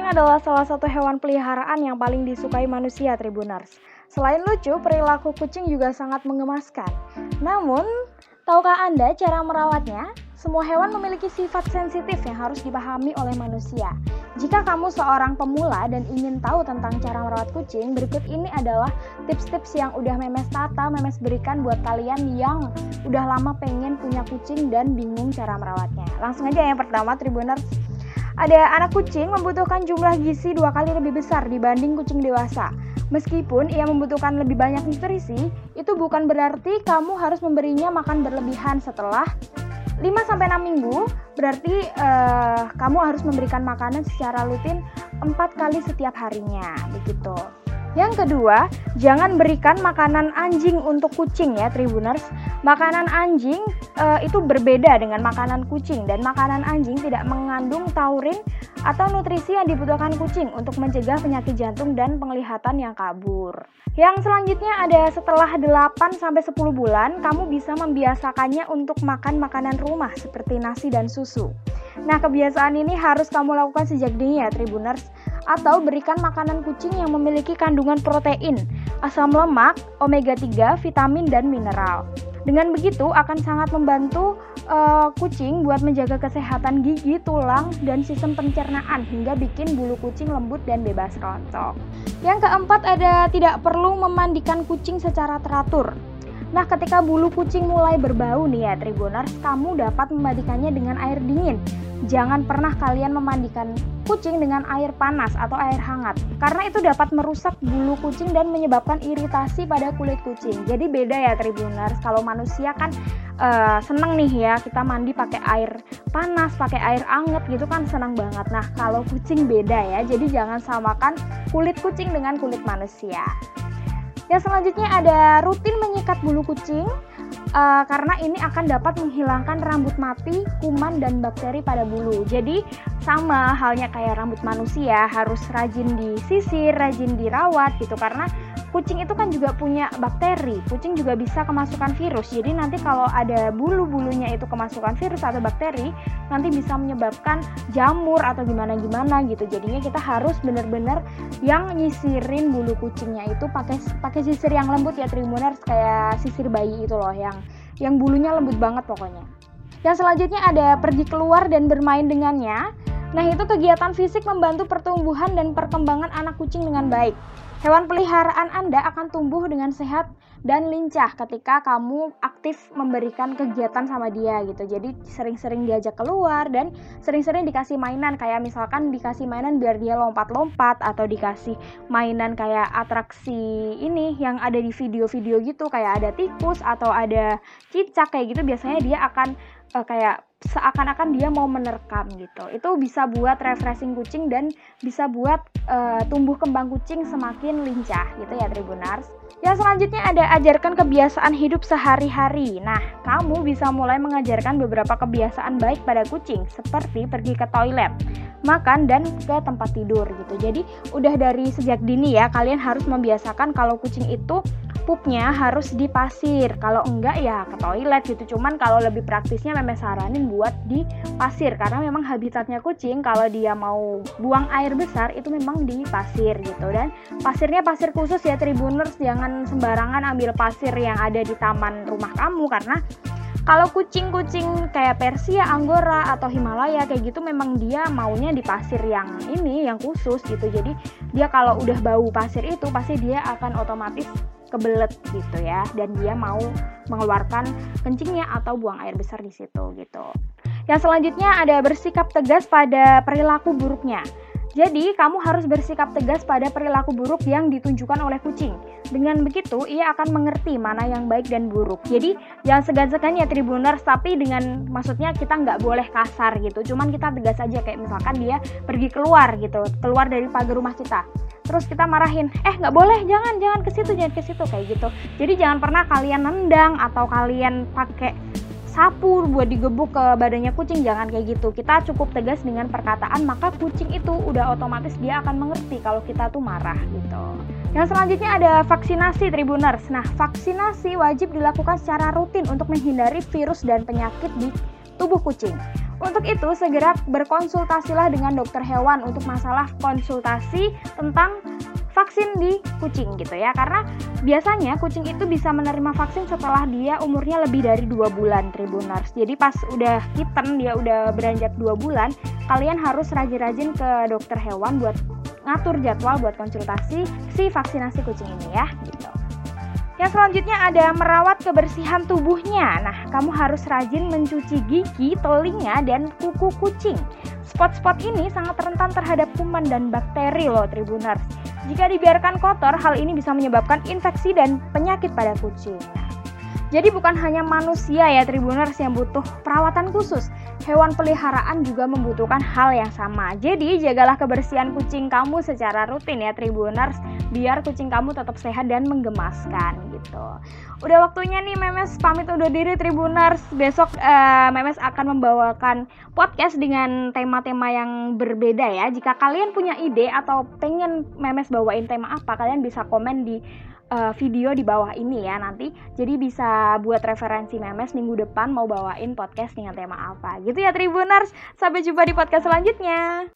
Kucing adalah salah satu hewan peliharaan yang paling disukai manusia, Tribuners. Selain lucu, perilaku kucing juga sangat mengemaskan. Namun, tahukah Anda cara merawatnya? Semua hewan memiliki sifat sensitif yang harus dipahami oleh manusia. Jika kamu seorang pemula dan ingin tahu tentang cara merawat kucing, berikut ini adalah tips-tips yang udah Memes Tata, Memes berikan buat kalian yang udah lama pengen punya kucing dan bingung cara merawatnya. Langsung aja yang pertama, Tribuners ada anak kucing membutuhkan jumlah gizi dua kali lebih besar dibanding kucing dewasa. Meskipun ia membutuhkan lebih banyak nutrisi, itu bukan berarti kamu harus memberinya makan berlebihan setelah 5-6 minggu, berarti uh, kamu harus memberikan makanan secara rutin 4 kali setiap harinya, begitu. Yang kedua, jangan berikan makanan anjing untuk kucing ya Tribuners. Makanan anjing e, itu berbeda dengan makanan kucing dan makanan anjing tidak mengandung taurin atau nutrisi yang dibutuhkan kucing untuk mencegah penyakit jantung dan penglihatan yang kabur. Yang selanjutnya ada setelah 8 sampai 10 bulan, kamu bisa membiasakannya untuk makan makanan rumah seperti nasi dan susu. Nah, kebiasaan ini harus kamu lakukan sejak dini ya Tribuners atau berikan makanan kucing yang memiliki kandungan protein, asam lemak, omega 3, vitamin dan mineral. Dengan begitu akan sangat membantu uh, kucing buat menjaga kesehatan gigi, tulang, dan sistem pencernaan hingga bikin bulu kucing lembut dan bebas rontok. Yang keempat ada tidak perlu memandikan kucing secara teratur. Nah, ketika bulu kucing mulai berbau nih ya Tribuners, kamu dapat memandikannya dengan air dingin. Jangan pernah kalian memandikan kucing dengan air panas atau air hangat karena itu dapat merusak bulu kucing dan menyebabkan iritasi pada kulit kucing. Jadi beda ya Tribuners. Kalau manusia kan uh, seneng nih ya kita mandi pakai air panas, pakai air anget gitu kan senang banget. Nah, kalau kucing beda ya. Jadi jangan samakan kulit kucing dengan kulit manusia. Yang selanjutnya ada rutin menyikat bulu kucing uh, karena ini akan dapat menghilangkan rambut mati, kuman dan bakteri pada bulu. Jadi sama halnya kayak rambut manusia harus rajin disisir, rajin dirawat gitu karena kucing itu kan juga punya bakteri. Kucing juga bisa kemasukan virus. Jadi nanti kalau ada bulu-bulunya itu kemasukan virus atau bakteri, nanti bisa menyebabkan jamur atau gimana-gimana gitu. Jadinya kita harus benar-benar yang nyisirin bulu kucingnya itu pakai pakai sisir yang lembut ya Trimuners kayak sisir bayi itu loh yang yang bulunya lembut banget pokoknya. Yang selanjutnya ada pergi keluar dan bermain dengannya. Nah, itu kegiatan fisik membantu pertumbuhan dan perkembangan anak kucing dengan baik. Hewan peliharaan Anda akan tumbuh dengan sehat dan lincah ketika kamu aktif memberikan kegiatan sama dia gitu. Jadi sering-sering diajak keluar dan sering-sering dikasih mainan kayak misalkan dikasih mainan biar dia lompat-lompat atau dikasih mainan kayak atraksi ini yang ada di video-video gitu kayak ada tikus atau ada cicak kayak gitu biasanya dia akan uh, kayak seakan-akan dia mau menerkam gitu. Itu bisa buat refreshing kucing dan bisa buat uh, tumbuh kembang kucing semakin lincah gitu ya Tribunars. Yang selanjutnya ada ajarkan kebiasaan hidup sehari-hari. Nah, kamu bisa mulai mengajarkan beberapa kebiasaan baik pada kucing seperti pergi ke toilet, makan dan ke tempat tidur gitu. Jadi, udah dari sejak dini ya kalian harus membiasakan kalau kucing itu pupnya harus di pasir. Kalau enggak ya ke toilet gitu. Cuman kalau lebih praktisnya memang saranin buat di pasir karena memang habitatnya kucing kalau dia mau buang air besar itu memang di pasir gitu. Dan pasirnya pasir khusus ya Tribuners jangan sembarangan ambil pasir yang ada di taman rumah kamu karena kalau kucing-kucing kayak Persia, Anggora atau Himalaya kayak gitu memang dia maunya di pasir yang ini yang khusus gitu. Jadi dia kalau udah bau pasir itu pasti dia akan otomatis kebelet gitu ya dan dia mau mengeluarkan kencingnya atau buang air besar di situ gitu. Yang selanjutnya ada bersikap tegas pada perilaku buruknya. Jadi, kamu harus bersikap tegas pada perilaku buruk yang ditunjukkan oleh kucing. Dengan begitu, ia akan mengerti mana yang baik dan buruk. Jadi, jangan segan-segan ya Tribuners, tapi dengan maksudnya kita nggak boleh kasar gitu. Cuman kita tegas aja kayak misalkan dia pergi keluar gitu, keluar dari pagar rumah kita terus kita marahin eh nggak boleh jangan jangan ke situ jangan ke situ kayak gitu. Jadi jangan pernah kalian nendang atau kalian pakai sapu buat digebuk ke badannya kucing jangan kayak gitu. Kita cukup tegas dengan perkataan maka kucing itu udah otomatis dia akan mengerti kalau kita tuh marah gitu. Yang selanjutnya ada vaksinasi Tribuners. Nah vaksinasi wajib dilakukan secara rutin untuk menghindari virus dan penyakit di tubuh kucing Untuk itu, segera berkonsultasilah dengan dokter hewan untuk masalah konsultasi tentang vaksin di kucing gitu ya. Karena biasanya kucing itu bisa menerima vaksin setelah dia umurnya lebih dari dua bulan Tribuners jadi pas udah kitten dia udah beranjak dua bulan kalian harus rajin-rajin ke dokter hewan buat ngatur jadwal buat konsultasi si vaksinasi kucing ini ya gitu yang selanjutnya ada merawat kebersihan tubuhnya. Nah, kamu harus rajin mencuci gigi, telinga, dan kuku kucing. Spot-spot ini sangat rentan terhadap kuman dan bakteri loh Tribuners. Jika dibiarkan kotor, hal ini bisa menyebabkan infeksi dan penyakit pada kucing. Jadi bukan hanya manusia ya Tribuners yang butuh perawatan khusus, hewan peliharaan juga membutuhkan hal yang sama. Jadi jagalah kebersihan kucing kamu secara rutin ya Tribuners, biar kucing kamu tetap sehat dan menggemaskan gitu. Udah waktunya nih Memes pamit undur diri Tribuners. Besok uh, Memes akan membawakan podcast dengan tema-tema yang berbeda ya. Jika kalian punya ide atau pengen Memes bawain tema apa, kalian bisa komen di uh, video di bawah ini ya nanti. Jadi bisa buat referensi memes minggu depan mau bawain podcast dengan tema apa. Gitu ya Tribuners. Sampai jumpa di podcast selanjutnya.